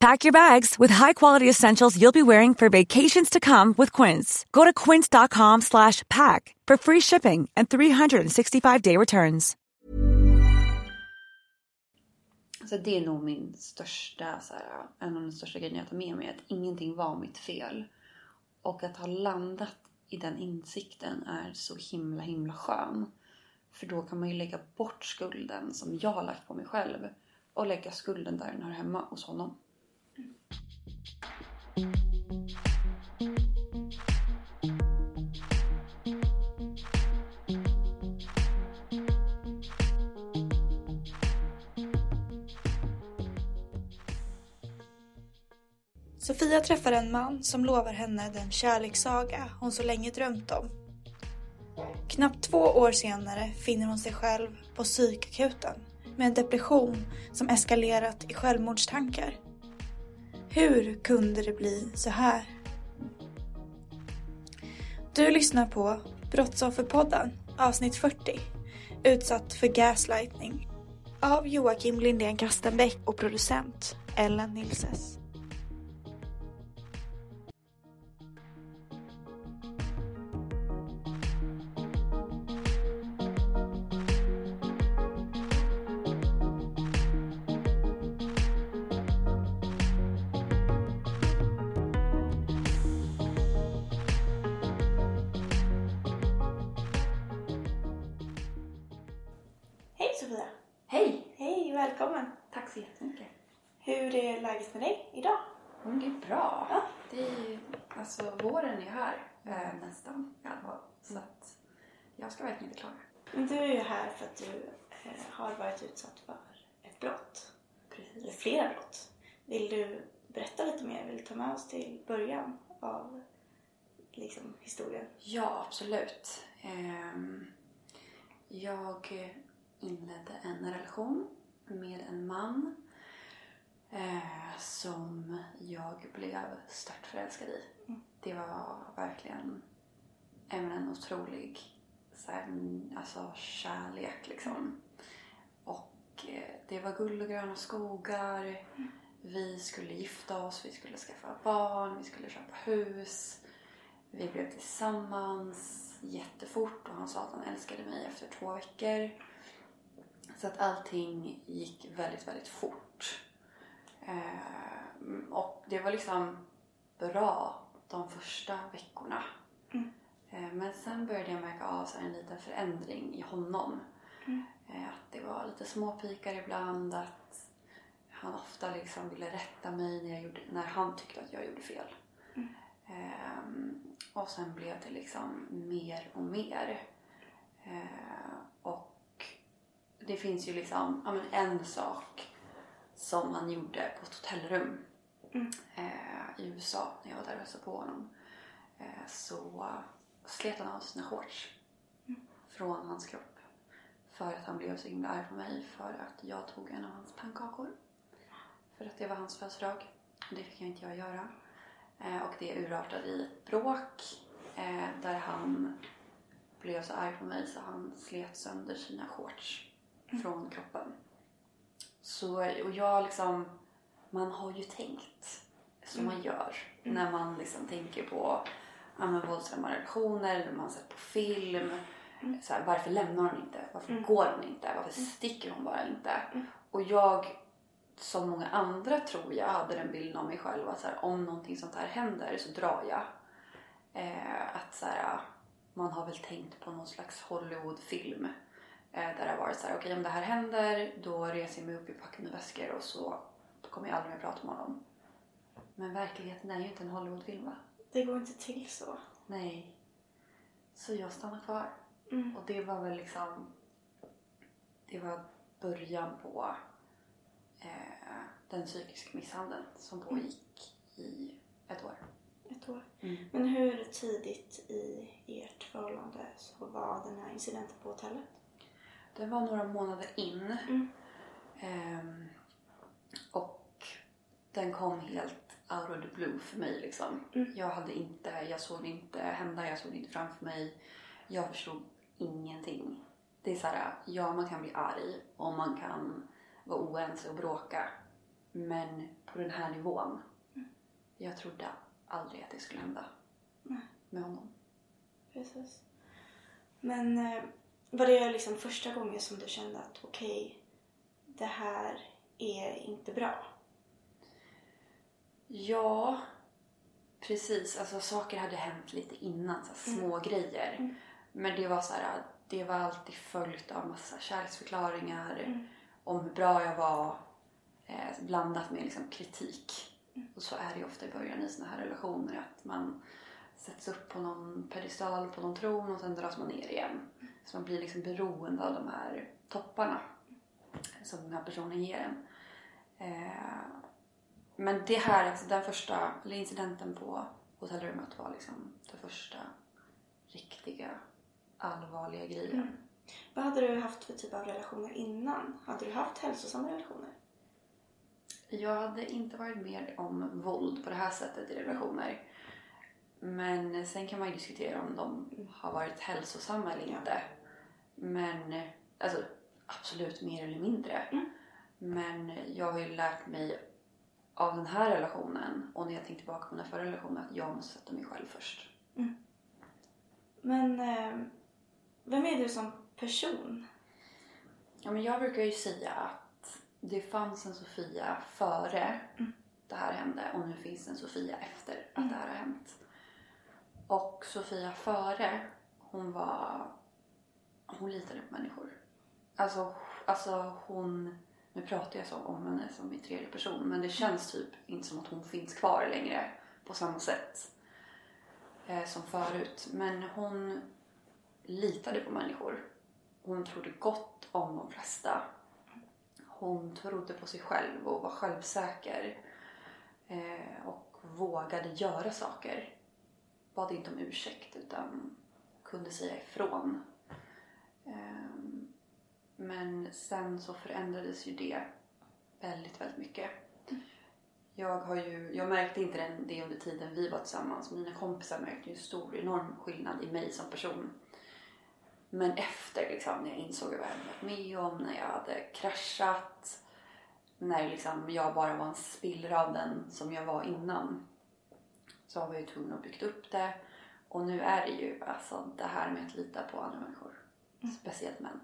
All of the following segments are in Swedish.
Pack your bags with high-quality essentials you'll be wearing for vacations to come with Quince. Go to quince.com slash pack for free shipping and 365-day returns. Så det är nog min största, så här, en av de största grejerna jag tar med mig. Att ingenting var mitt fel. Och att ha landat i den insikten är så himla himla skön. För då kan man ju lägga bort skulden som jag har lagt på mig själv. Och lägga skulden där den hör hemma hos honom. Sofia träffar en man som lovar henne den kärlekssaga hon så länge drömt om. Knappt två år senare finner hon sig själv på psykakuten med en depression som eskalerat i självmordstankar. Hur kunde det bli så här? Du lyssnar på Brottsofferpodden avsnitt 40 Utsatt för gaslightning av Joakim Lindén Kastenbäck och producent Ellen Nilses. Av liksom, historien? Ja, absolut. Ehm, jag inledde en relation med en man eh, som jag blev stört förälskad i. Det var verkligen även en otrolig så här, mm, alltså, kärlek liksom. Och eh, det var guld och gröna skogar. Vi skulle gifta oss, vi skulle skaffa barn, vi skulle köpa hus. Vi blev tillsammans jättefort och han sa att han älskade mig efter två veckor. Så att allting gick väldigt, väldigt fort. Eh, och det var liksom bra de första veckorna. Eh, men sen började jag märka av en liten förändring i honom. Eh, att det var lite småpikar ibland. Att han ofta liksom ville rätta mig när, jag gjorde, när han tyckte att jag gjorde fel. Ehm, och sen blev det liksom mer och mer. Eh, och det finns ju liksom ja, men en sak som han gjorde på ett hotellrum eh, i USA när jag var där och hälsade på honom. Eh, så slet han av sina shorts från hans kropp. För att han blev så himla arg på mig för att jag tog en av hans pannkakor. För att det var hans födelsedag. Det fick jag inte jag göra. Eh, och det urartade i ett bråk eh, där han blev så arg på mig så han slet sönder sina shorts från kroppen. Så, och jag liksom, man har ju tänkt som man gör när man liksom tänker på ja, men våldsamma reaktioner eller man sett på film. Så här, varför lämnar hon inte? Varför går hon inte? Varför sticker hon bara inte? Och jag, som många andra tror jag, hade den bilden av mig själv att så här, om någonting sånt här händer så drar jag. Eh, att så här, man har väl tänkt på någon slags Hollywoodfilm. Eh, där det har varit så här, okej om det här händer då reser jag mig upp, jag packar mina väskor och så kommer jag aldrig mer prata med honom. Men verkligheten är ju inte en Hollywoodfilm va? Det går inte till så. Nej. Så jag stannar kvar. Mm. Och det var väl liksom... Det var början på eh, den psykiska misshandeln som pågick i ett år. Ett år. Mm. Men hur tidigt i ert förhållande så var den här incidenten på hotellet? Det var några månader in. Mm. Ehm, och den kom helt out of the blue för mig. Liksom. Mm. Jag, hade inte, jag såg det inte hända, jag såg det inte framför mig. Jag förstod ingenting. Det är så här, ja man kan bli arg och man kan vara oense och bråka. Men på den här nivån. Jag trodde aldrig att det skulle hända Nej. med honom. Precis. Men eh, var det liksom första gången som du kände att okej, det här är inte bra? Ja, precis. Alltså saker hade hänt lite innan, så här, små grejer. Men det var så här, det var alltid följt av massa kärleksförklaringar om hur bra jag var eh, blandat med liksom, kritik. Och så är det ju ofta i början i såna här relationer att man sätts upp på någon pedestal, på någon tron och sen dras man ner igen. Så man blir liksom beroende av de här topparna som den här personen ger en. Eh, men det här, alltså den första, eller incidenten på hotellrummet var liksom den första riktiga allvarliga grejen. Mm. Vad hade du haft för typ av relationer innan? Hade du haft hälsosamma relationer? Jag hade inte varit med om våld på det här sättet i relationer. Men sen kan man ju diskutera om de har varit hälsosamma eller inte. Men alltså absolut mer eller mindre. Men jag har ju lärt mig av den här relationen och när jag tänker tillbaka på den förra relationen att jag måste sätta mig själv först. Men eh, vem är du som person? Ja, men jag brukar ju säga att det fanns en Sofia före det här hände och nu finns en Sofia efter att det här har hänt. Och Sofia före, hon var... Hon litade på människor. Alltså, alltså hon... Nu pratar jag så om henne som i tredje person men det känns typ inte som att hon finns kvar längre på samma sätt eh, som förut. Men hon litade på människor. Hon trodde gott om de flesta. Hon trodde på sig själv och var självsäker. Eh, och vågade göra saker. Bad inte om ursäkt utan kunde säga ifrån. Ehm, men sen så förändrades ju det väldigt, väldigt mycket. Jag, har ju, jag märkte inte det under tiden vi var tillsammans. Mina kompisar märkte ju en stor, enorm skillnad i mig som person. Men efter liksom, när jag insåg vad jag hade varit med om, när jag hade kraschat, när liksom jag bara var en spillra av den som jag var innan. Så har vi ju tvungna att bygga upp det. Och nu är det ju alltså det här med att lita på andra människor. Speciellt män.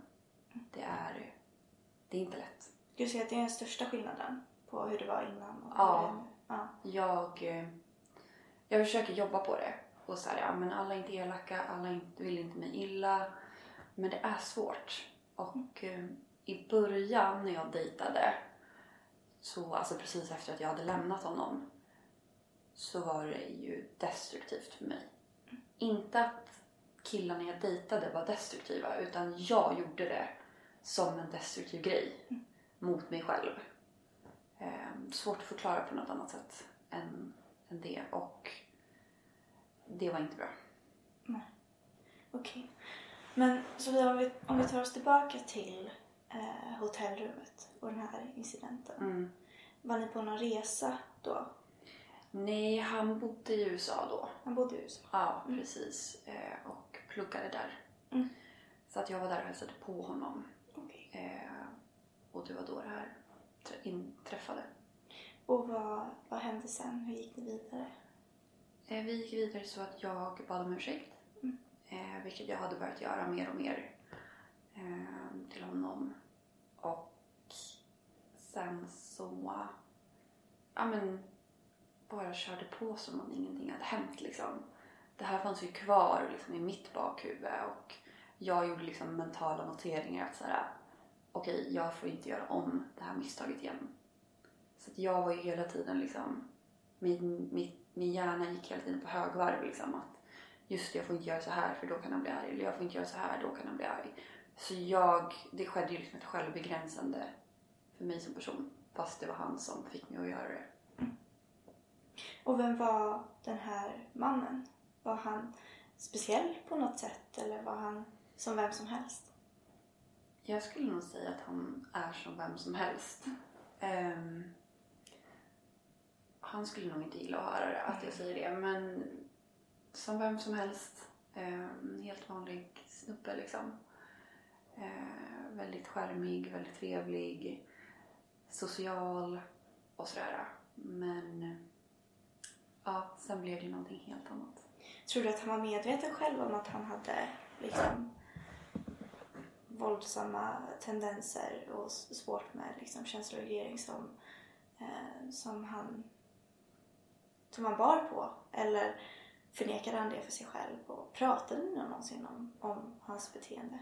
Det är, det är inte lätt. Du säga att det är den största skillnaden på hur det var innan? Och Ja. hur ja. Jag, eh, jag försöker jobba på det. Och så här, ja, men alla är inte elaka, alla vill inte mig illa. Men det är svårt. Och eh, i början när jag dejtade, så, alltså precis efter att jag hade lämnat honom, så var det ju destruktivt för mig. Inte att killarna jag dejtade var destruktiva, utan jag gjorde det som en destruktiv grej mot mig själv. Eh, svårt att förklara på något annat sätt än, än det. Och det var inte bra. Nej. Okej. Men Sofia, om vi, om vi tar oss tillbaka till eh, hotellrummet och den här incidenten. Mm. Var ni på någon resa då? Nej, han bodde i USA då. Han bodde i USA. Ja, precis. Eh, och pluggade där. Mm. Så att jag var där och hälsade på honom. Okej. Eh, och det var då det här trä- inträffade. Och vad, vad hände sen? Hur gick ni vidare? Eh, vi gick vidare så att jag bad om ursäkt. Eh, vilket jag hade börjat göra mer och mer eh, till honom. Och sen så ja, men, bara körde på som om ingenting hade hänt. Liksom. Det här fanns ju kvar liksom, i mitt bakhuvud och jag gjorde liksom mentala noteringar att så här, okej, jag får inte göra om det här misstaget igen. Så att jag var ju hela tiden liksom, min, min, min hjärna gick hela tiden på högvarv liksom att just det, jag får inte göra så här för då kan han bli arg. Eller jag får inte göra så här, då kan han bli arg. Så jag, det skedde ju liksom ett självbegränsande för mig som person. Fast det var han som fick mig att göra det. Och vem var den här mannen? Var han speciell på något sätt eller var han som vem som helst? Jag skulle nog säga att han är som vem som helst. Ehm, han skulle nog inte gilla att höra det, att jag säger det. Men som vem som helst. En helt vanlig snubbe liksom. Ehm, väldigt skärmig, väldigt trevlig, social och sådär. Men ja, sen blev det någonting helt annat. Tror du att han var medveten själv om att han hade liksom våldsamma tendenser och svårt med liksom känsloreglering som, eh, som han som han bar på? Eller förnekade han det för sig själv? Och pratade ni någonsin om, om hans beteende?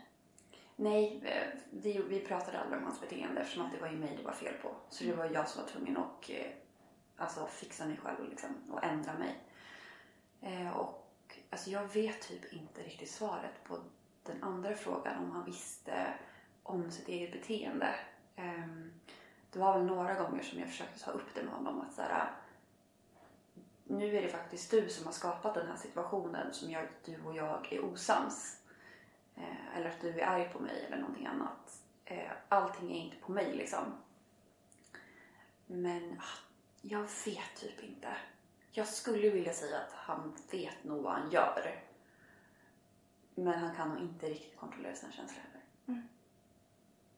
Nej, eh, det, vi pratade aldrig om hans beteende eftersom att det var ju mig det var fel på. Så det var jag som var tvungen att eh, alltså, fixa mig själv liksom, och ändra mig. Eh, och alltså, jag vet typ inte riktigt svaret på den andra frågan om han visste om sitt eget beteende. Ehm, det var väl några gånger som jag försökte ta upp det med honom att så här, nu är det faktiskt du som har skapat den här situationen som gör att du och jag är osams. Eh, eller att du är arg på mig eller någonting annat. Eh, allting är inte på mig liksom. Men ah, jag vet typ inte. Jag skulle vilja säga att han vet nog vad han gör. Men han kan nog inte riktigt kontrollera sina känslor heller. Mm.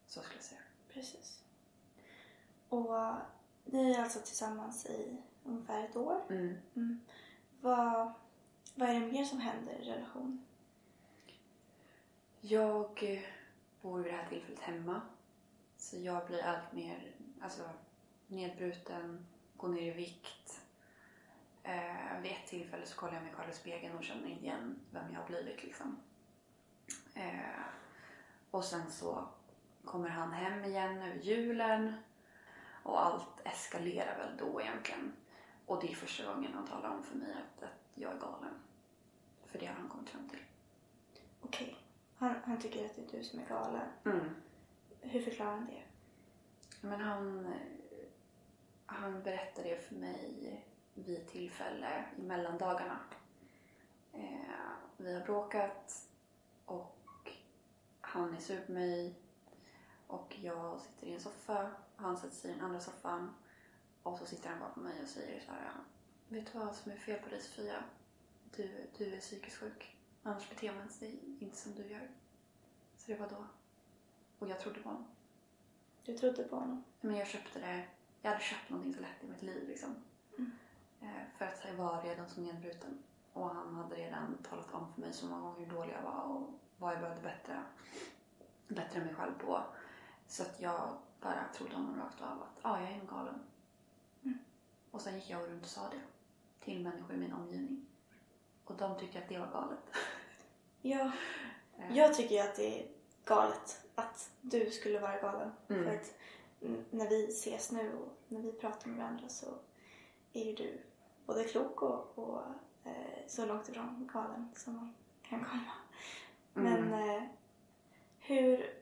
Så skulle jag säga. Precis. Och ni är alltså tillsammans i ungefär ett år. Mm. Mm. Vad, vad är det mer som händer i relationen? Jag eh, bor vid det här tillfället hemma. Så jag blir allt mer alltså, nedbruten, går ner i vikt. Eh, vid ett tillfälle så kollar jag mig själv i spegeln och känner igen vem jag har blivit. Liksom. Eh, och sen så kommer han hem igen över julen. Och allt eskalerar väl då egentligen. Och det är första gången han talar om för mig att, att jag är galen. För det har han kommit fram till. Okej. Han, han tycker att det är du som är galen. Mm. Hur förklarar han det? Men han, han berättade det för mig vid tillfälle i mellandagarna. Eh, vi har bråkat och han är sur på mig och jag sitter i en soffa han sätter sig i den andra soffan och så sitter han bakom mig och säger så här Vet du vad som är fel på dig Sofia? Du, du är psykiskt sjuk. Annars beter man sig inte som du gör. Så det var då. Och jag trodde på honom. Du trodde på honom? Men jag köpte det. Jag hade köpt någonting så lätt i mitt liv liksom. Eh, för att jag var redan så nedbruten. Och han hade redan talat om för mig så många gånger hur dålig jag var och vad jag behövde bättra, bättra mig själv på. Så att jag bara trodde honom rakt av att ah, jag är en galen. Och sen gick jag runt och sa det till människor i min omgivning. Och de tyckte att det var galet. Ja. Eh, Jag tycker ju att det är galet att du skulle vara galen. Mm. För att när vi ses nu och när vi pratar med varandra så är ju du både klok och, och eh, så långt ifrån galen som man kan komma. Men eh, hur,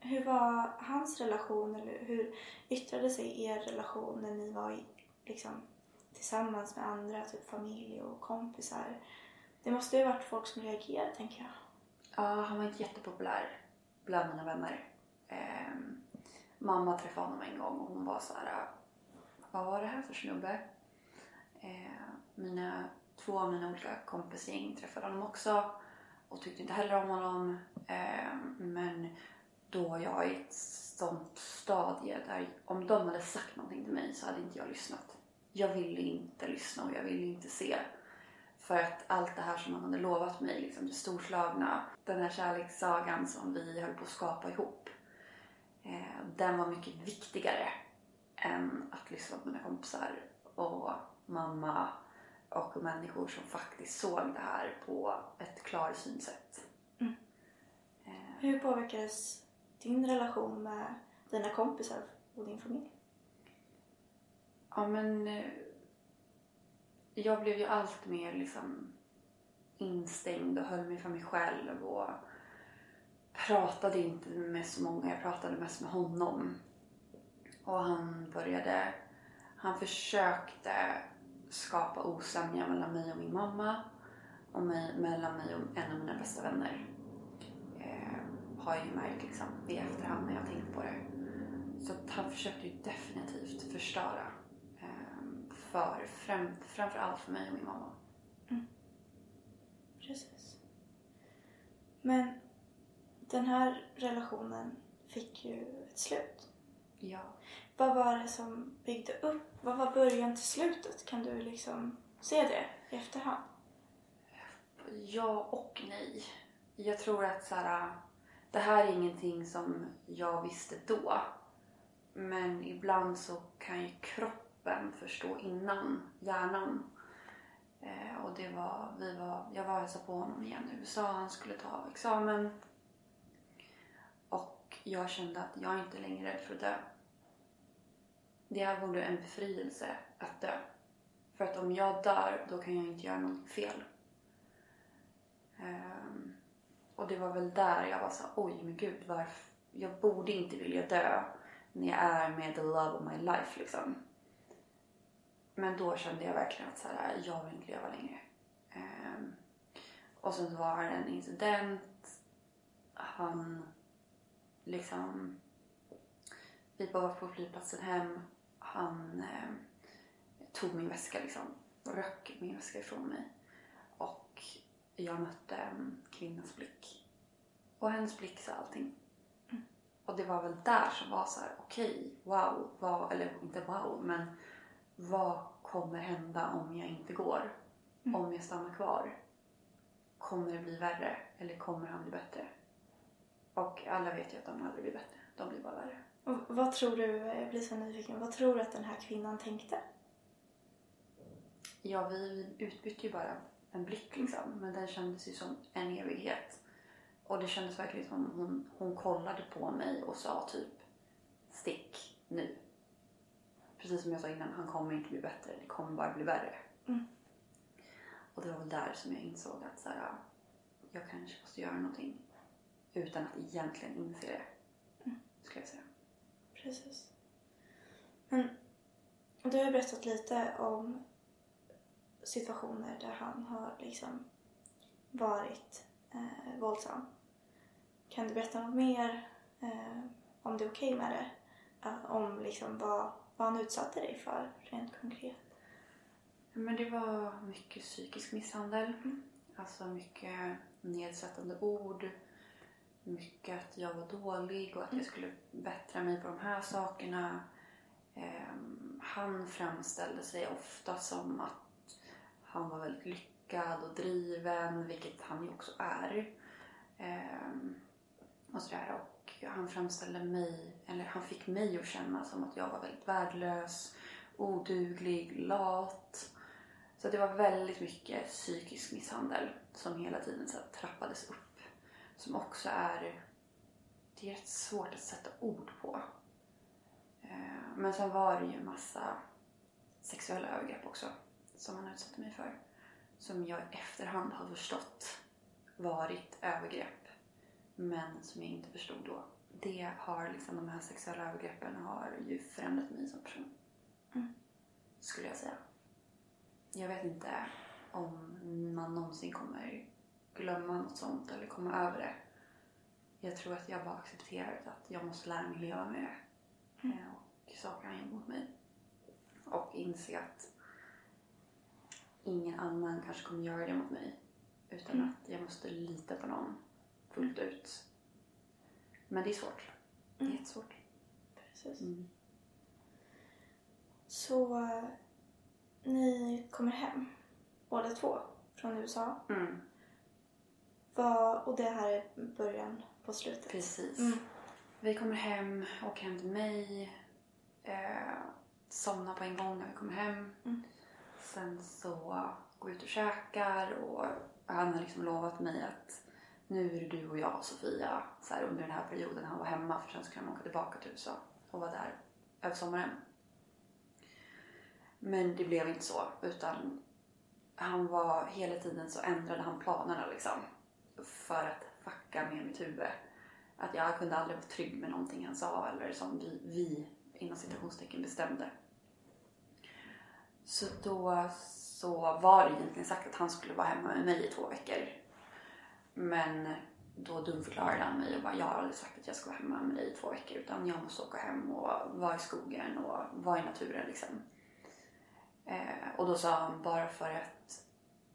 hur var hans relation eller hur yttrade sig er relation när ni var i, liksom, tillsammans med andra, typ familj och kompisar? Det måste ju ha varit folk som reagerade tänker jag. Ja, han var inte jättepopulär bland mina vänner. Ehm, mamma träffade honom en gång och hon var så här. Vad var det här för snubbe? Ehm, mina, två av mina olika kompisgäng träffade honom också och tyckte inte heller om honom. Ehm, men då var jag i ett sånt stadie där om de hade sagt någonting till mig så hade inte jag lyssnat. Jag ville inte lyssna och jag ville inte se. För att allt det här som han hade lovat mig, liksom det storslagna, den här kärlekssagan som vi höll på att skapa ihop. Eh, den var mycket viktigare än att lyssna på mina kompisar och mamma och människor som faktiskt såg det här på ett klarsyn sätt. Hur påverkades din relation med dina kompisar och din familj? Ja, men eh, jag blev ju allt mer liksom instängd och höll mig för mig själv och pratade inte med så många. Jag pratade mest med honom. Och han började, han försökte skapa osämja mellan mig och min mamma och mig, mellan mig och en av mina bästa vänner. Eh, har jag ju märkt liksom i efterhand när jag tänkt på det. Så han försökte ju definitivt förstöra. För, fram, framför allt för mig och min mamma. Precis. Men den här relationen fick ju ett slut. Ja. Vad var det som byggde upp? Vad var början till slutet? Kan du liksom se det i efterhand? Ja och nej. Jag tror att så här, det här är ingenting som jag visste då. Men ibland så kan ju kroppen förstå innan hjärnan. Eh, och det var, vi var, jag var och hälsade på honom igen i USA. Han skulle ta examen. Och jag kände att jag inte längre är rädd för att dö. Det här vore en befrielse att dö. För att om jag dör, då kan jag inte göra något fel. Um, och det var väl där jag var så oj men gud varför? Jag borde inte vilja dö när jag är med the love of my life liksom. Men då kände jag verkligen att så här, jag vill inte leva längre. Ehm, och sen var det en incident. Han liksom... Vi var på flygplatsen hem. Han eh, tog min väska liksom. Röck min väska ifrån mig. Och jag mötte en kvinnas blick. Och hennes blick sa allting. Och det var väl där som var så här: okej, wow, vad, eller inte wow, men vad kommer hända om jag inte går? Om jag stannar kvar? Kommer det bli värre eller kommer han bli bättre? Och alla vet ju att de aldrig blir bättre. De blir bara värre. Och vad tror du, jag blir så nyfiken, vad tror du att den här kvinnan tänkte? Ja, vi utbytte ju bara en blick liksom. Men den kändes ju som en evighet. Och det kändes verkligen som hon, hon kollade på mig och sa typ stick nu. Precis som jag sa innan, han kommer inte bli bättre. Det kommer bara bli värre. Och det var väl där som jag insåg att så här, jag kanske måste göra någonting. Utan att egentligen inse det. Skulle jag säga. Precis. Men du har ju berättat lite om situationer där han har liksom varit eh, våldsam. Kan du berätta något mer, eh, om du är okej med det? Eh, om liksom vad, vad han utsatte dig för rent konkret? Men det var mycket psykisk misshandel. Alltså mycket nedsättande ord. Mycket att jag var dålig och att jag skulle bättra mig på de här sakerna. Ehm, han framställde sig ofta som att han var väldigt lyckad och driven, vilket han ju också är. Ehm, och sådär. Och han framställde mig, eller han fick mig att känna som att jag var väldigt värdelös, oduglig, lat. Så det var väldigt mycket psykisk misshandel som hela tiden så här trappades upp. Som också är, det är rätt svårt att sätta ord på. Eh, men sen var det ju massa sexuella övergrepp också som han utsatte mig för. Som jag i efterhand har förstått varit övergrepp. Men som jag inte förstod då. Det har liksom, de här sexuella övergreppen har ju förändrat mig som person. Skulle jag säga. Jag vet inte om man någonsin kommer glömma något sånt eller komma över det. Jag tror att jag bara accepterar att jag måste lära mig leva med det. Eh, Och saker han mot mig. Och inse att ingen annan kanske kommer göra det mot mig. Utan att jag måste lita på någon fullt ut. Men det är svårt. Det är jättesvårt. Precis. Mm. Så eh, ni kommer hem båda två från USA. Mm. Vad, och det här är början på slutet. Precis. Mm. Vi kommer hem, åker hem till mig. Eh, somnar på en gång när vi kommer hem. Mm. Sen så går vi ut och käkar och han har liksom lovat mig att nu är det du och jag Sofia så här, under den här perioden han var hemma för sen skulle han åka tillbaka till USA och vara där över sommaren. Men det blev inte så utan han var hela tiden så ändrade han planerna liksom för att fucka med mitt huvud. Att jag kunde aldrig vara trygg med någonting han sa eller som vi, vi inom citationstecken bestämde. Så då så var det egentligen sagt att han skulle vara hemma med mig i två veckor. Men då dumförklarade han mig och bara jag har aldrig sagt att jag ska vara hemma med dig i två veckor utan jag måste åka hem och vara i skogen och vara i naturen liksom. Eh, och då sa han bara för att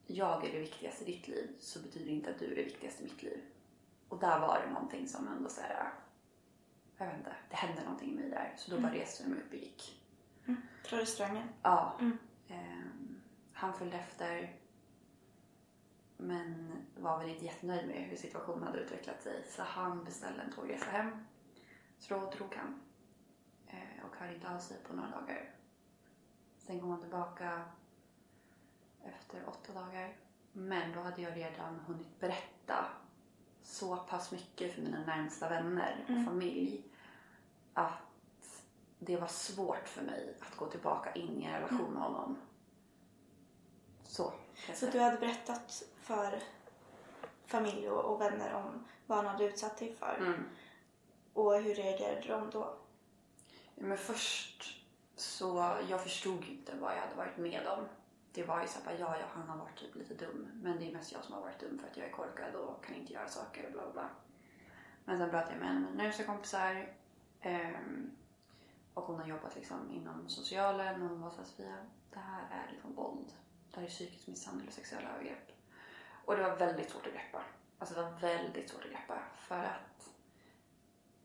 jag är det viktigaste i ditt liv så betyder det inte att du är det viktigaste i mitt liv. Och där var det någonting som ändå så här, jag vet inte, det hände någonting i mig där. Så då bara reste jag mig upp och gick. Från restaurangen? Ja. Ehm, han följde efter. Men var väl inte jättenöjd med hur situationen hade utvecklat sig. Så han beställde en tågresa hem. Så då drog han. Eh, och hörde inte av sig på några dagar. Sen kom han tillbaka efter åtta dagar. Men då hade jag redan hunnit berätta så pass mycket för mina närmsta vänner och familj att det var svårt för mig att gå tillbaka in i en relation med honom. Så. Så du hade berättat för familj och, vänner om vad han hade utsatt dig för? Mm. Och hur reagerade de då? Men först så, jag förstod inte vad jag hade varit med om. Det var ju så här, ja, ja, han har varit typ lite dum. Men det är mest jag som har varit dum för att jag är korkad och kan inte göra saker och bla bla bla. Men sen pratade jag med en av mina närmsta kompisar. ehm, och hon har jobbat liksom inom socialen och hon var såhär, Sofia, det här är liksom våld. Det här är psykisk misshandel och sexuella övergrepp. Och det var väldigt svårt att greppa. Alltså det var väldigt svårt att greppa. För att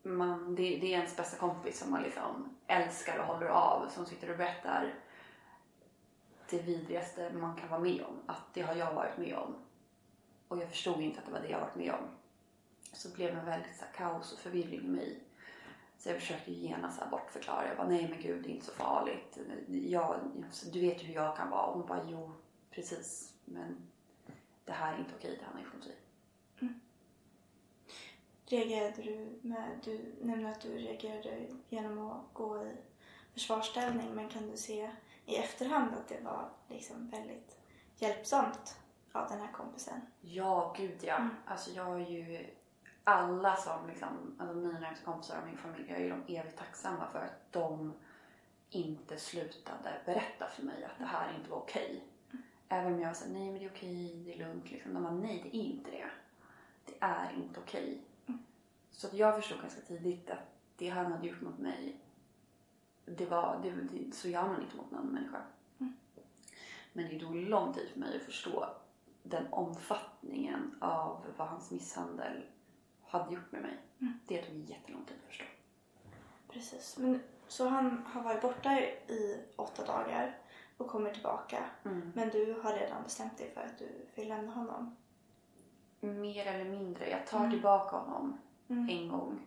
man, det, det är ens bästa kompis som man liksom älskar och håller av som sitter och berättar det vidrigaste man kan vara med om. Att det har jag varit med om. Och jag förstod inte att det var det jag varit med om. Så blev det väldigt så här, kaos och förvirring i mig. Så jag försökte genast bortförklara. Jag bara, nej men gud det är inte så farligt. Jag, du vet ju hur jag kan vara. Och hon bara, jo precis. Men det här är inte okej det han har gjort mot sig. Reagerade du med, du nämnde att du reagerade genom att gå i försvarsställning men kan du se i efterhand att det var liksom väldigt hjälpsamt av den här kompisen? Ja, gud ja. Alltså jag är ju alla som liksom, alltså mina närmaste kompisar och min familj, jag är ju de evigt tacksamma för att de inte slutade berätta för mig att det här inte var okej. Även om jag sa nej men det är okej, det är lugnt. Liksom. De bara nej det är inte det. Det är inte okej. Så jag förstod ganska tidigt att det han hade gjort mot mig, det var, det, det, så gör man inte mot någon människa. Men det tog lång tid för mig att förstå den omfattningen av vad hans misshandel hade gjort med mig. Det tog jättelång tid att förstå. Precis. Men, så han har varit borta i åtta dagar och kommer tillbaka. Men du har redan bestämt dig för att du vill lämna honom. Mer eller mindre. Jag tar tillbaka honom en gång.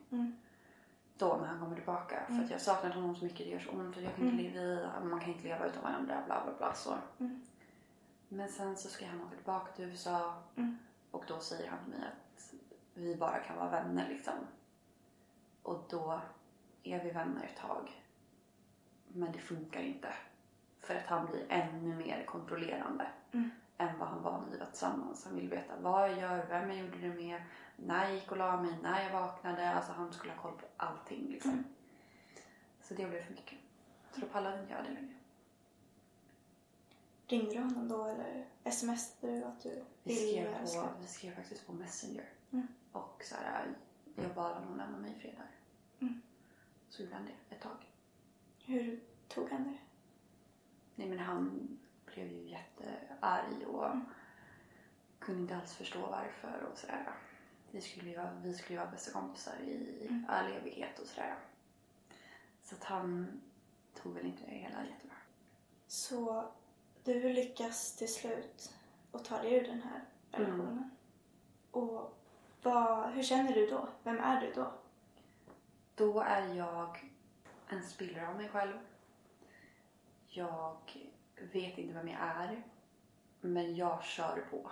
Då när han kommer tillbaka. För att jag saknar honom så mycket. Det gör så ont. Och jag kan inte leva, man kan inte leva utan varandra. Bla bla bla. Så. Men sen så ska han åka tillbaka till USA. Och då säger han till mig att vi bara kan vara vänner liksom. Och då är vi vänner ett tag. Men det funkar inte. För att han blir ännu mer kontrollerande än vad han var när vi var tillsammans. Han vill veta vad jag gör, vem jag gjorde det med, när jag gick och la mig, när jag vaknade. Alltså han skulle ha koll på allting liksom. Så det blev för mycket. Så då pallade inte jag det längre. Ringde du honom då eller smsade du att du Vi vill skrev, på, vi skrev faktiskt på Messenger. Och så här, jag bad honom lämna mig i fred där. Så gjorde han det ett tag. Hur tog han det? Nej men han blev ju jättearg och kunde inte alls förstå varför och sådär. Vi skulle ju vara, vi skulle vara bästa kompisar i all evighet och sådär. Så att han tog väl inte det hela jättebra. Så du lyckas till slut och ta dig ur den här relationen. Och vad, hur känner du då? Vem är du då? Då är jag en spillra av mig själv. Jag vet inte vem jag är. Men jag kör på.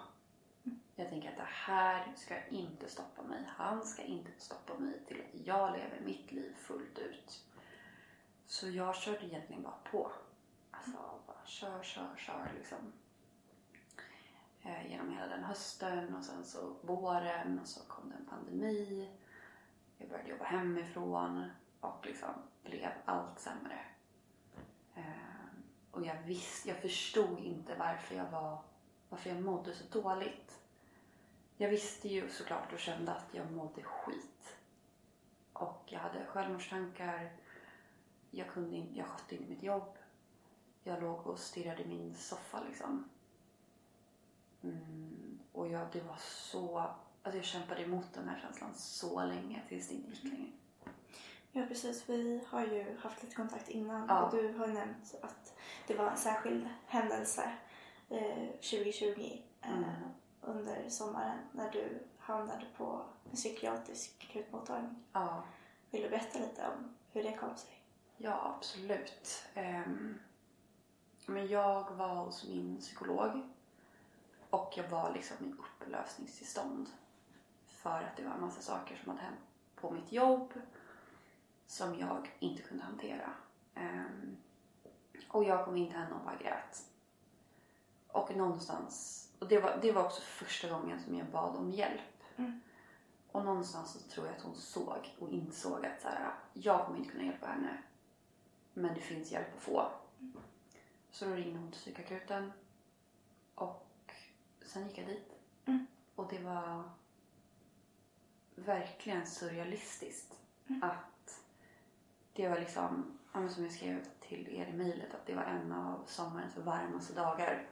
Jag tänker att det här ska inte stoppa mig. Han ska inte stoppa mig till att jag lever mitt liv fullt ut. Så jag körde egentligen bara på. Alltså bara kör, kör, kör liksom. Eh, genom hela den hösten och sen så våren och så kom det en pandemi. Jag började jobba hemifrån och liksom blev allt sämre. Eh, och jag visste, jag förstod inte varför jag var, varför jag mådde så dåligt. Jag visste ju såklart och kände att jag mådde skit. Och jag hade självmordstankar. Jag, kunde inte, jag skötte inte mitt jobb. Jag låg och stirrade i min soffa liksom. Mm, och jag, det var så... Alltså jag kämpade emot den här känslan så länge tills det inte gick längre. Ja precis, vi har ju haft lite kontakt innan Ja. och du har nämnt att det var en särskild händelse eh, 2020 eh, Mm. under sommaren när du hamnade på en psykiatrisk akutmottagning. Ja, Vill du berätta lite om hur det kom sig? ja absolut. Ehm, men jag var hos min psykolog och jag var liksom i upplösningstillstånd. För att det var en massa saker som hade hänt på mitt jobb som jag inte kunde hantera. Ehm, och jag kom in till henne och bara grät. Och någonstans, och det var, det var också första gången som jag bad om hjälp. Mm. Och någonstans så tror jag att hon såg och insåg att så här, jag kommer inte kunna hjälpa henne. Men det finns hjälp att få. Så då ringde hon till psykakuten. Och sen gick jag dit. Mm. Och det var verkligen surrealistiskt. Att det var liksom, som jag skrev till er i mejlet, att det var en av sommarens varmaste dagar.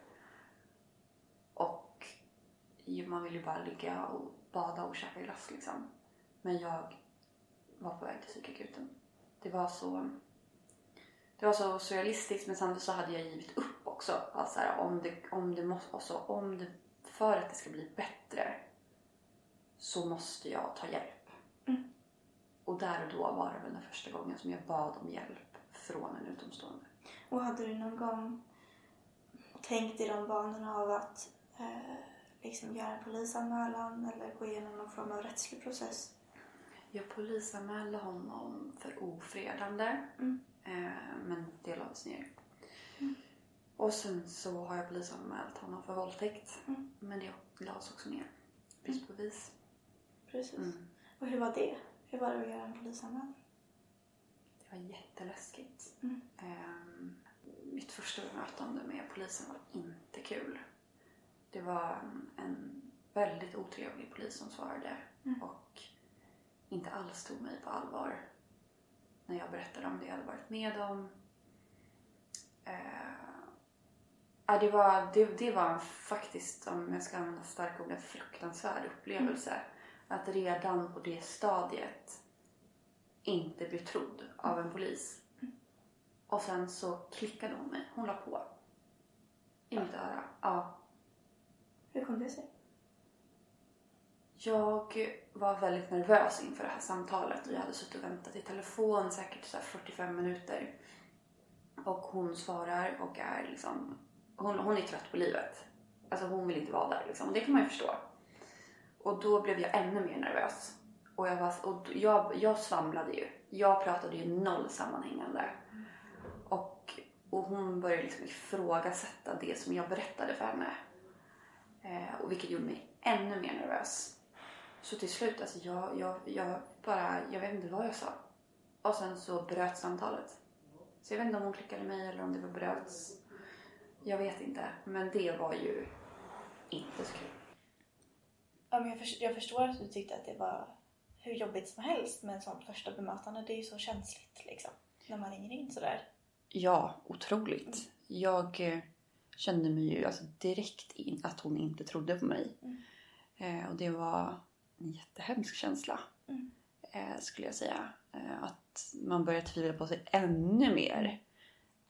Och man vill ju bara ligga och bada och käka glass liksom. Men jag var på väg till psykakuten. Det var så det var så surrealistiskt men samtidigt så hade jag givit upp också. Alltså så här, om det, om det måste, alltså om det, för att det ska bli bättre så måste jag ta hjälp. Mm. Och där och då var det väl den första gången som jag bad om hjälp från en utomstående. Och hade du någon gång tänkt i de banorna av att eh, liksom göra en polisanmälan eller gå igenom någon form av rättslig process? Jag polisanmälde honom för ofredande. Mm. Eh, men det lades ner. Och sen så har jag polisanmält honom för våldtäkt. Mm. Men det lades också ner. Brist på bevis. Precis. Mm. Och hur var det? Hur var det att göra en polisanmälan? Det var jätteläskigt. Mm. Ehm, mitt första bemötande med polisen var inte kul. Det var en, väldigt otrevlig polis som svarade Mm. och inte alls tog mig på allvar berättade om det jag hade varit med om. Eh, ja, det, var, det, det var faktiskt, om jag ska använda starka ord, en fruktansvärd upplevelse. Att redan på det stadiet inte bli trodd av en polis. Och sen så klickade hon mig. Hon la på. I mitt öra. Ja. Hur kom det sig? Jag var väldigt nervös inför det här samtalet och jag hade suttit och väntat i telefon säkert så här 45 minuter. Och hon svarar och är liksom... Hon, hon är trött på livet. Alltså hon vill inte vara där liksom. Och det kan man ju förstå. Och då blev jag ännu mer nervös. Och jag, var, och jag, jag svamlade ju. Jag pratade ju noll sammanhängande. Och, och hon började liksom ifrågasätta det som jag berättade för henne. Eh, och vilket gjorde mig ännu mer nervös. Så till slut, alltså jag, jag, jag bara, jag vet inte vad jag sa. Och sen så bröt samtalet. Så jag vet inte om hon klickade mig eller om det var bröts. Jag vet inte. Men det var ju inte så kul. Ja, men jag, för, jag förstår att du tyckte att det var hur jobbigt som helst med en sån första bemötande. Det är ju så känsligt liksom. När man ringer in sådär. Ja, otroligt. Jag eh, kände mig ju alltså, direkt in att hon inte trodde på mig. Eh, och det var en jättehemsk känsla. Mm. Eh, skulle jag säga. Eh, att man började tvivla på sig ännu mer.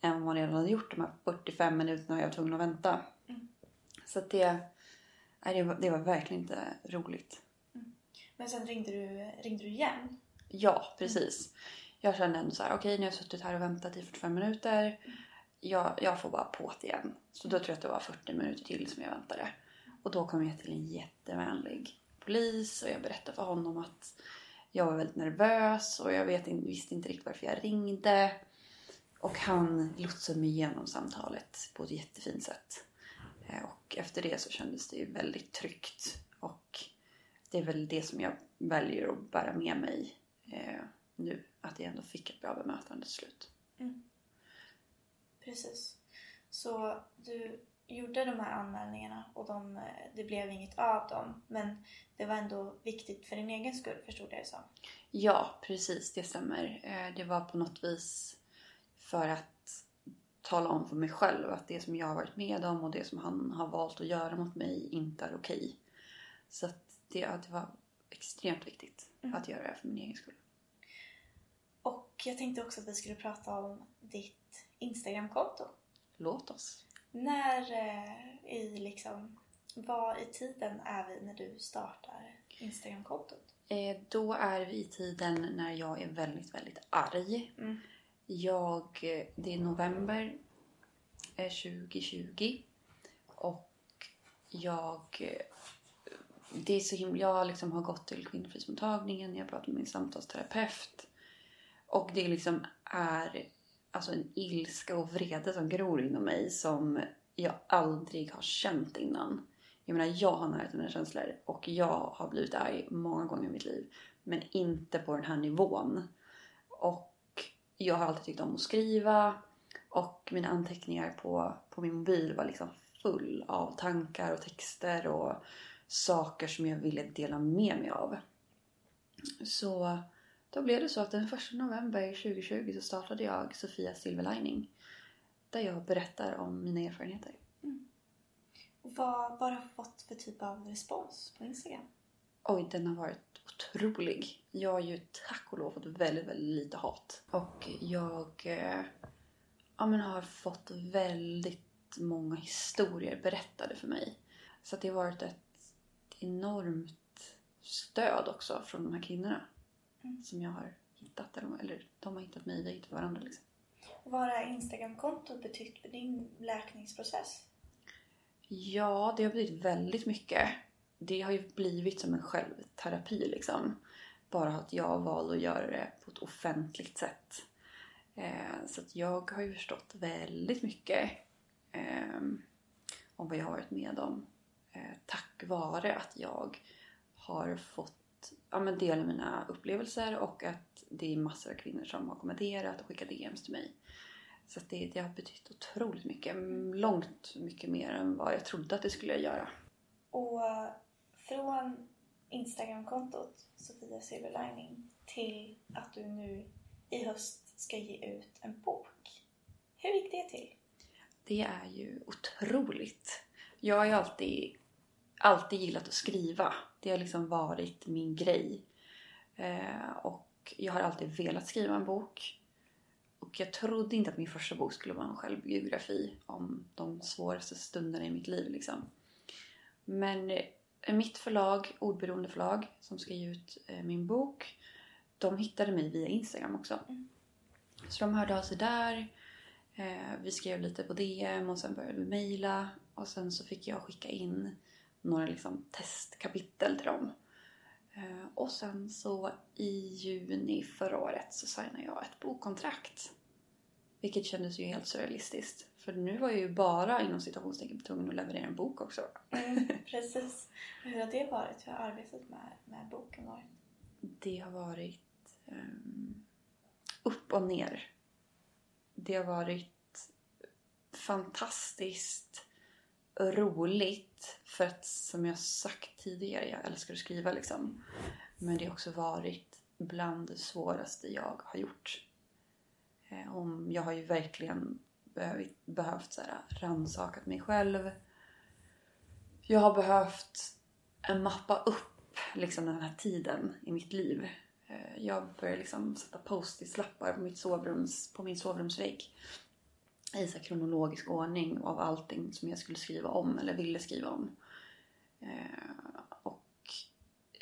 Än vad man redan hade gjort de här 45 minuterna jag var tvungen att vänta. Så att det, nej, det, var, det var verkligen inte roligt. Men sen ringde du, ringde du igen. Ja, precis. Jag kände ändå så här, okej nu har jag suttit här och väntat i 45 minuter. Jag, jag får bara på det igen. Så då tror jag att det var 40 minuter till som jag väntade. Och då kom jag till en jättevänlig polis och jag berättade för honom att jag var väldigt nervös och jag vet, visste inte riktigt varför jag ringde. Och han lotsade mig igenom samtalet på ett jättefint sätt. Eh, och efter det så kändes det ju väldigt tryggt. Och det är väl det som jag väljer att bära med mig eh, nu. Att jag ändå fick ett bra bemötande till slut. Mm. Precis. Så du gjorde de här anmälningarna och de, eh, det blev inget av dem. Men det var ändå viktigt för din egen skull förstod jag det som. Ja, precis. Det stämmer. Eh, Det var på något vis för att tala om för mig själv att det som jag har varit med om och det som han har valt att göra mot mig inte är okej. Så att det, det var extremt viktigt att göra det för min egen skull. Och jag tänkte också att vi skulle prata om ditt Instagramkonto. Låt oss. När eh, i liksom, var i tiden är vi när du startar Instagramkontot? Eh, Då är vi i tiden när jag är väldigt, väldigt arg. Jag, eh, det är november eh, 2020 och jag eh, det är så himla, jag liksom har gått till kvinnofridsmottagningen, jag har pratat med min samtalsterapeut och det liksom är alltså en ilska och vrede som gror inom mig som jag aldrig har känt innan. Jag menar, jag har nära till mina känslor och jag har blivit arg många gånger i mitt liv. Men inte på den här nivån. Och jag har alltid tyckt om att skriva och mina anteckningar på, på min mobil var liksom full av tankar och texter och saker som jag ville dela med mig av. Så då blev det så att den 1 november 2020 så startade jag Sofia Silver Lining. Där jag berättar om mina erfarenheter. Och vad, vad har du fått för typ av respons på Instagram? Oj, den har varit otrolig. Jag har ju tack och lov fått väldigt, väldigt lite hat. Och jag eh, ja, men har fått väldigt många historier berättade för mig. Så det har varit ett enormt stöd också från de här kvinnorna. Som jag har hittat. Eller, eller de har hittat mig, vi har hittat varandra liksom. Och vad har Instagramkontot betytt för din läkningsprocess? Ja, det har blivit väldigt mycket. Det har ju blivit som en självterapi liksom. Bara att jag valde att göra det på ett offentligt sätt. Eh, så att jag har ju förstått väldigt mycket eh, om vad jag har varit med om. Eh, tack vare att jag har fått ja, men dela mina upplevelser och att det är massor av kvinnor som har kommenterat och skickat DMs till mig. Så det, det har betytt otroligt mycket. Långt mycket mer än vad jag trodde att det skulle göra. Och från Instagramkontot Sofia Silverlining till att du nu i höst ska ge ut en bok. Hur gick det till? Det är ju otroligt. Jag har ju alltid, alltid gillat att skriva. Det har liksom varit min grej. Eh, och jag har alltid velat skriva en bok. Och jag trodde inte att min första bok skulle vara en självbiografi om de svåraste stunderna i mitt liv. Liksom. Men eh, mitt förlag, Ordberoende förlag, som ska ge ut eh, min bok, de hittade mig via Instagram också. Så de hörde av sig där. Eh, vi skrev lite på DM och sen började vi mejla. Och sen så fick jag skicka in några liksom testkapitel till dem. Eh, och sen så i juni förra året så signade jag ett bokkontrakt. Vilket kändes ju helt surrealistiskt. För nu var jag ju bara inom citationstecken tvungen att leverera en bok också. Precis. Hur har det varit? Hur har arbetet med, med boken varit? Det har varit ehm, upp och ner. Det har varit fantastiskt roligt. För att som jag sagt tidigare, jag älskar att skriva liksom. Men det har också varit bland det svåraste jag har gjort. Eh, om jag har ju verkligen behövt, behövt så här, rannsakat mig själv. Jag har behövt mappa upp liksom, den här tiden i mitt liv. Eh, jag började liksom sätta post-it-lappar på, mitt sovrums, på min sovrumsvägg. I så kronologisk ordning av allting som jag skulle skriva om eller ville skriva om. Eh, Och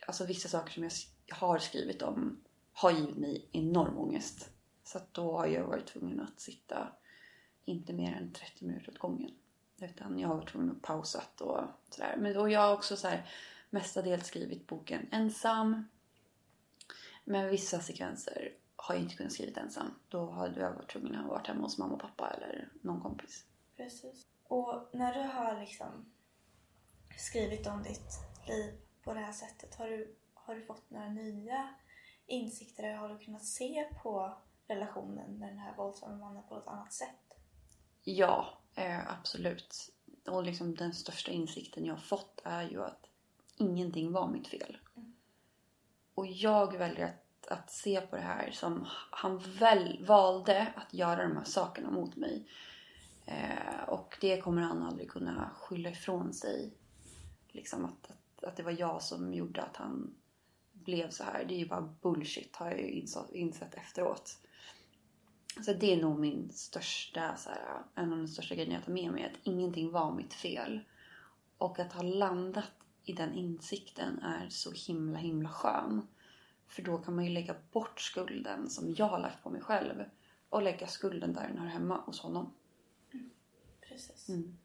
alltså vissa saker som jag har skrivit om har givit mig enorm ångest. Så att då har jag varit tvungen att sitta inte mer än 30 minuter åt gången. Utan jag har varit tvungen att pausa och sådär. Men och jag har också så här, mestadels skrivit boken ensam. Men vissa sekvenser har jag inte kunnat skriva ensam. Då hade jag varit tvungen att vara hemma hos mamma och pappa eller någon kompis. Precis. Och när du har liksom skrivit om ditt liv på det här sättet, har du, har du fått några nya insikter eller har du kunnat se på relationen med den här våldsamma mannen på ett annat sätt? Ja, eh, absolut. Och liksom den största insikten jag har fått är ju att ingenting var mitt fel. Och jag väljer att, att se på det här som han väl valde att göra de här sakerna mot mig. Eh, och det kommer han aldrig kunna skylla ifrån sig. Liksom att, att, att det var jag som gjorde att han blev så här. Det är ju bara bullshit har jag ju insett, insett efteråt. Så det är nog min största, så här, en av de största grejerna jag tar med mig. Att ingenting var mitt fel. Och att ha landat i den insikten är så himla, himla skön. För då kan man ju lägga bort skulden som jag har lagt på mig själv. Och lägga skulden där den hör hemma hos honom. Precis. Mm.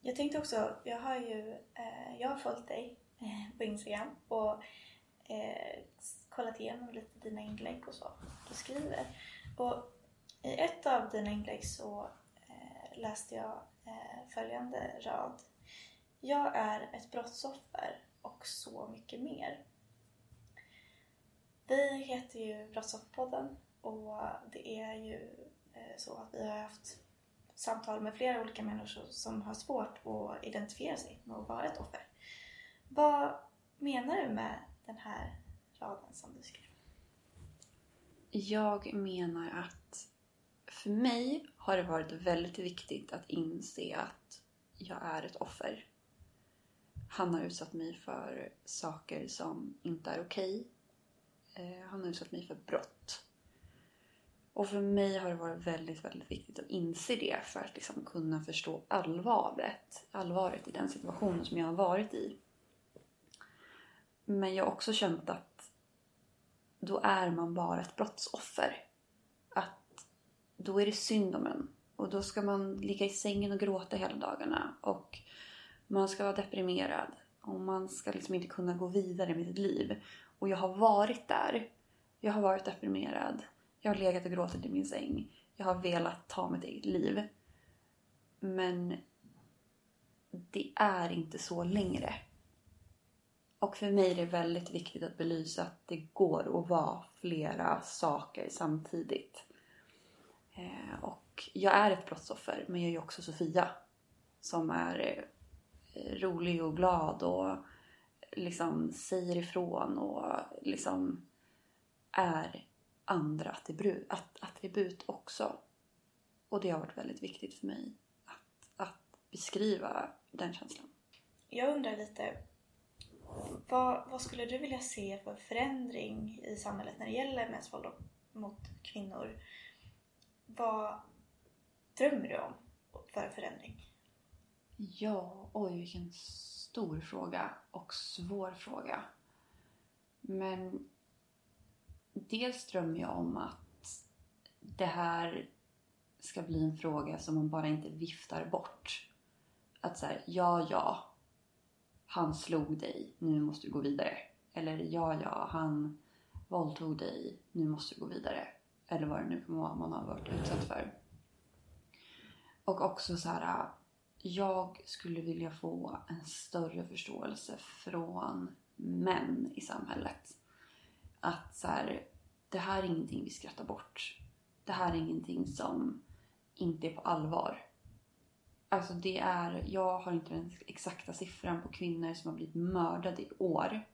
Jag tänkte också, jag har ju eh, jag har följt dig eh, på Instagram och eh, kollat igenom lite dina inlägg och så du skriver. Och i ett av dina inlägg så eh, läste jag eh, följande rad. Jag är ett brottsoffer och så mycket mer. Vi heter ju Brottsofferpodden och det är ju eh, så att vi har haft samtal med flera olika människor som har svårt att identifiera sig med att vara ett offer. Vad menar du med den här raden som du skrev? Jag menar att för mig har det varit väldigt viktigt att inse att jag är ett offer. Han har utsatt mig för saker som inte är okej. Eh, har Han har utsatt mig för brott. Och för mig har det varit väldigt, väldigt viktigt att inse det för att liksom kunna förstå allvaret, allvaret i den situationen som jag har varit i. Men jag har också känt att då är man bara ett brottsoffer. Att då är det synd om en. Och då ska man ligga i sängen och gråta hela dagarna. Och man ska vara deprimerad. Och man ska liksom inte kunna gå vidare med sitt liv. Och jag har varit där. Jag har varit deprimerad. Jag har legat och gråtit i min säng. Jag har velat ta mitt eget liv. Men det är inte så längre. Och för mig är det väldigt viktigt att belysa att det går att vara flera saker samtidigt. Eh, och jag är ett brottsoffer, men jag är ju också Sofia. Som är eh, rolig och glad och liksom säger ifrån och liksom är andra attribut, att, attribut också. Och det har varit väldigt viktigt för mig att, att beskriva den känslan. Jag undrar lite, vad, vad skulle du vilja se för förändring i samhället när det gäller mäns våld mot kvinnor? Vad drömmer du om för förändring? Ja, oj vilken stor fråga och svår fråga. Men dels drömmer jag om att det här ska bli en fråga som man bara inte viftar bort. Att såhär, ja, ja, han slog dig, nu måste du gå vidare. Eller ja, ja, han våldtog dig, nu måste du gå vidare. Eller vad det nu kan vara man har varit utsatt för. Och också så här, jag skulle vilja få en större förståelse från män i samhället. Att så här, det här är ingenting vi skrattar bort. Det här är ingenting som inte är på allvar. Alltså det är, jag har inte den exakta siffran på kvinnor som har blivit mördade i år.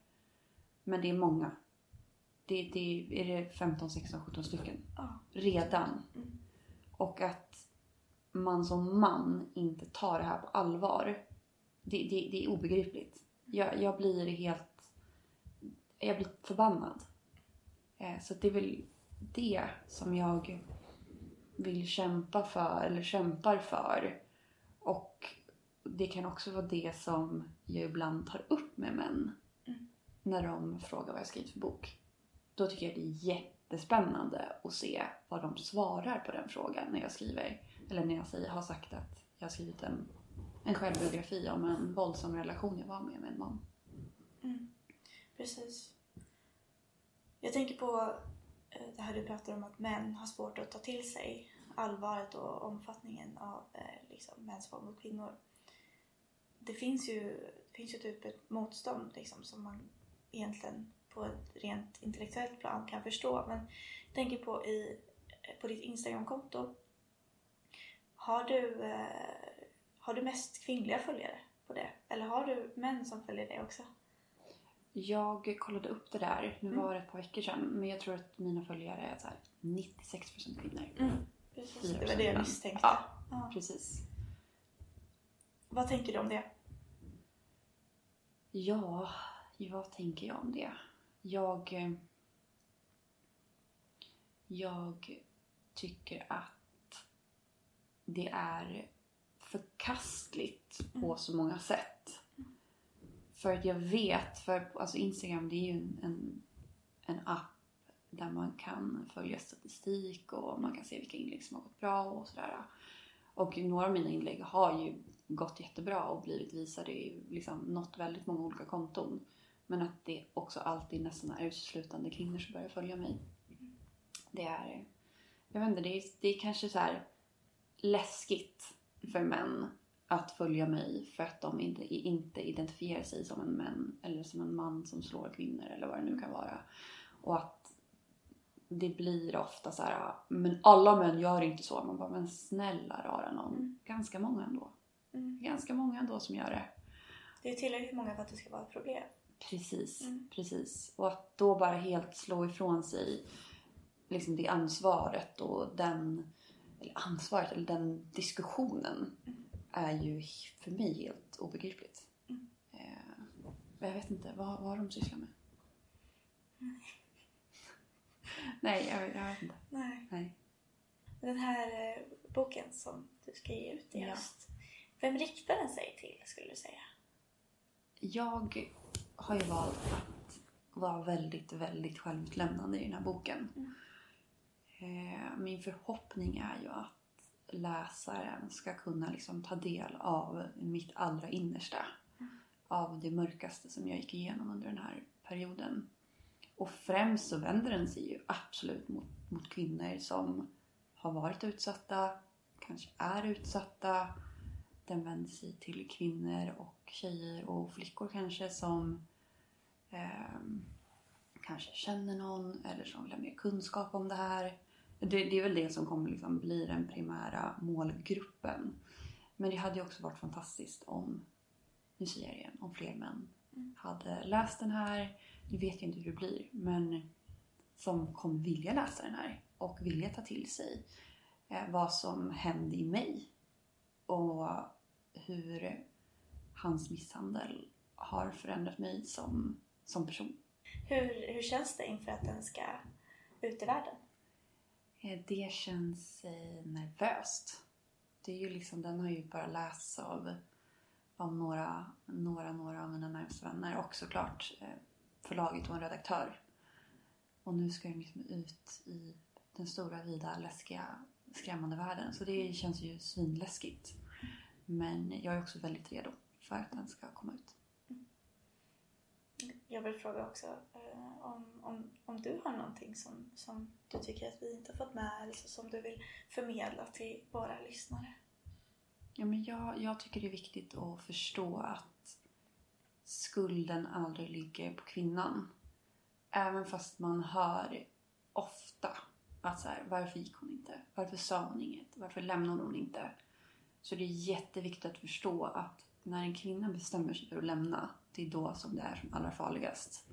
Men det är många. Det, det, är det 15, 16, 17 stycken? Redan. Och att man som man inte tar det här på allvar. Det, det, det är obegripligt. Jag, jag blir helt... Jag blir förbannad. Eh, Så det är väl det som jag vill kämpa för, eller kämpar för. Och det kan också vara det som jag ibland tar upp med män. När de frågar vad jag skrivit för bok. Då tycker jag det är jättespännande att se vad de svarar på den frågan när jag skriver. Eller när jag säger, har sagt att jag har skrivit en en självbiografi om en våldsam relation jag var med med en man. Mm. Precis. Jag tänker på eh, det här du pratar om att män har svårt att ta till sig allvaret och omfattningen av eh, liksom, mäns våld mot kvinnor. Det finns ju, det finns ju typ ett motstånd liksom, som man egentligen på ett rent intellektuellt plan kan förstå. Men jag tänker på, i, eh, på ditt Instagramkonto. Har du, eh, har du mest kvinnliga följare på det? Eller har du män som följer det också? Jag kollade upp det där, nu var det ett par veckor sedan, men jag tror att mina följare är så här 96% kvinnor. Precis, 4% det var det jag misstänkte. Ja, Ja. precis. Vad tänker du om det? Ja, vad tänker jag om det? Jag... eh, Jag tycker att det är förkastligt på så många sätt. För att jag vet, för alltså Instagram det är ju en, en, en app där man kan följa statistik och man kan se vilka inlägg som har gått bra och sådär. Och några av mina inlägg har ju gått jättebra och blivit visade i liksom nått väldigt många olika konton. Men att det också alltid nästan är uteslutande kvinnor som börjar följa mig. Det är, jag vet inte, det är, det är kanske så här läskigt för män att följa mig för att de inte, inte identifierar sig som en män eller som en man som slår kvinnor eller vad det nu kan vara. Och att det blir ofta så här, men alla män gör inte så. Man bara, men snälla rara någon. Ganska många ändå. Ganska många ändå som gör det. Det är tillräckligt många för att det ska vara ett problem. Precis, precis. Och att då bara helt slå ifrån sig liksom det ansvaret och den, eller ansvaret, eller den diskussionen är ju för mig helt obegripligt. Eh, jag vet inte vad, vad de sysslar med. Nej, jag, jag vet inte. Nej. Nej. Den här eh, boken som du ska ge ut i Ja. höst. Vem riktar den sig till skulle du säga? Jag har ju valt att vara väldigt, väldigt självutlämnande i den här boken. Eh, Min förhoppning är ju att läsaren ska kunna liksom ta del av mitt allra innersta. Av det mörkaste som jag gick igenom under den här perioden. Och främst så vänder den sig ju absolut mot, mot kvinnor som har varit utsatta, kanske är utsatta. Den vänder sig till kvinnor och tjejer och flickor kanske som ehm, kanske känner någon eller som vill ha mer kunskap om det här. Det, det är väl det som kommer liksom bli den primära målgruppen. Men det hade ju också varit fantastiskt om, nu säger jag igen, om fler män hade läst den här. Nu vet jag inte hur det blir, men som kommer vilja läsa den här och vilja ta till sig eh, vad som hände i mig och hur hans misshandel har förändrat mig som, som person. Hur, hur känns det inför att den ska ut i världen? Eh, det känns eh, nervöst. Det är ju liksom, den har ju bara lästs av, av några, några, några av mina närmaste vänner och såklart eh, förlaget och en redaktör. Och nu ska den liksom ut i den stora, vida, läskiga, skrämmande världen. Så det känns ju svinläskigt. Men jag är också väldigt redo för att den ska komma ut. Jag vill fråga också eh, om, om, om du har någonting som, som du tycker att vi inte har fått med eller så som du vill förmedla till våra lyssnare. Ja, men jag, jag tycker det är viktigt att förstå att skulden aldrig ligger på kvinnan. Även fast man hör ofta att så här, varför gick hon inte? Varför sa hon inget? Varför lämnade hon inte? Så det är jätteviktigt att förstå att när en kvinna bestämmer sig för att lämna, det är då som det är som allra farligast.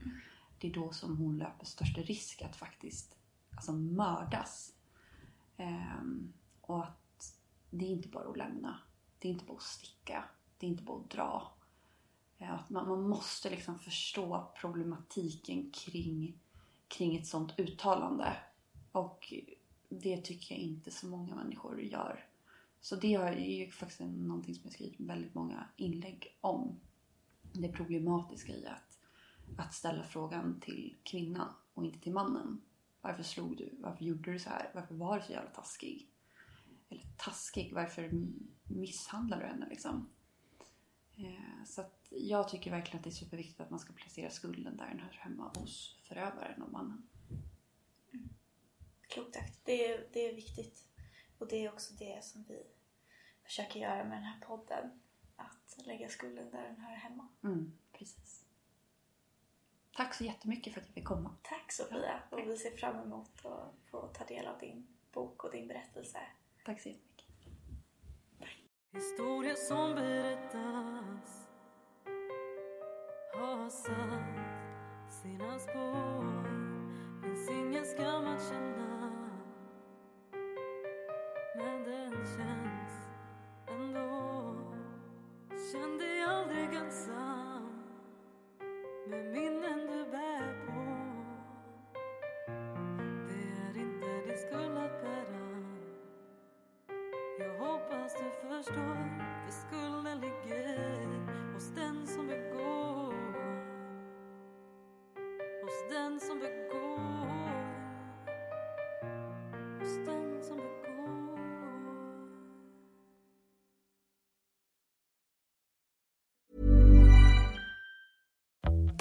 Det är då som hon löper största risk att faktiskt alltså, mördas. Ehm, och att det är inte bara att lämna. Det är inte bara att sticka. Det är inte bara att dra. Eh, att man, man måste liksom förstå problematiken kring, kring ett sånt uttalande. Och det tycker jag inte så många människor gör. Så det är ju faktiskt någonting som jag skrivit väldigt många inlägg om. Det problematiska i att, att ställa frågan till kvinnan och inte till mannen. Varför slog du? Varför gjorde du så här? Varför var du så jävla taskig? Eller taskig, varför misshandlar du henne liksom? Eh, så att jag tycker verkligen att det är superviktigt att man ska placera skulden där den hör hemma hos förövaren och mannen. Klokt sagt. Det är, det är viktigt. Och det är också det som vi försöker göra med den här podden. Att lägga skulden där den hör hemma. Mm, precis. Tack så jättemycket för att jag fick komma. Tack Sofia! Och vi ser fram emot att få ta del av din bok och din berättelse. Tack så jättemycket. Historia som berättas har satt sina spår Finns ingen skam att känna Men den känns ändå Känn dig aldrig ensam med minnen du bär på. Det är inte din skuld att bära. Jag hoppas du förstår,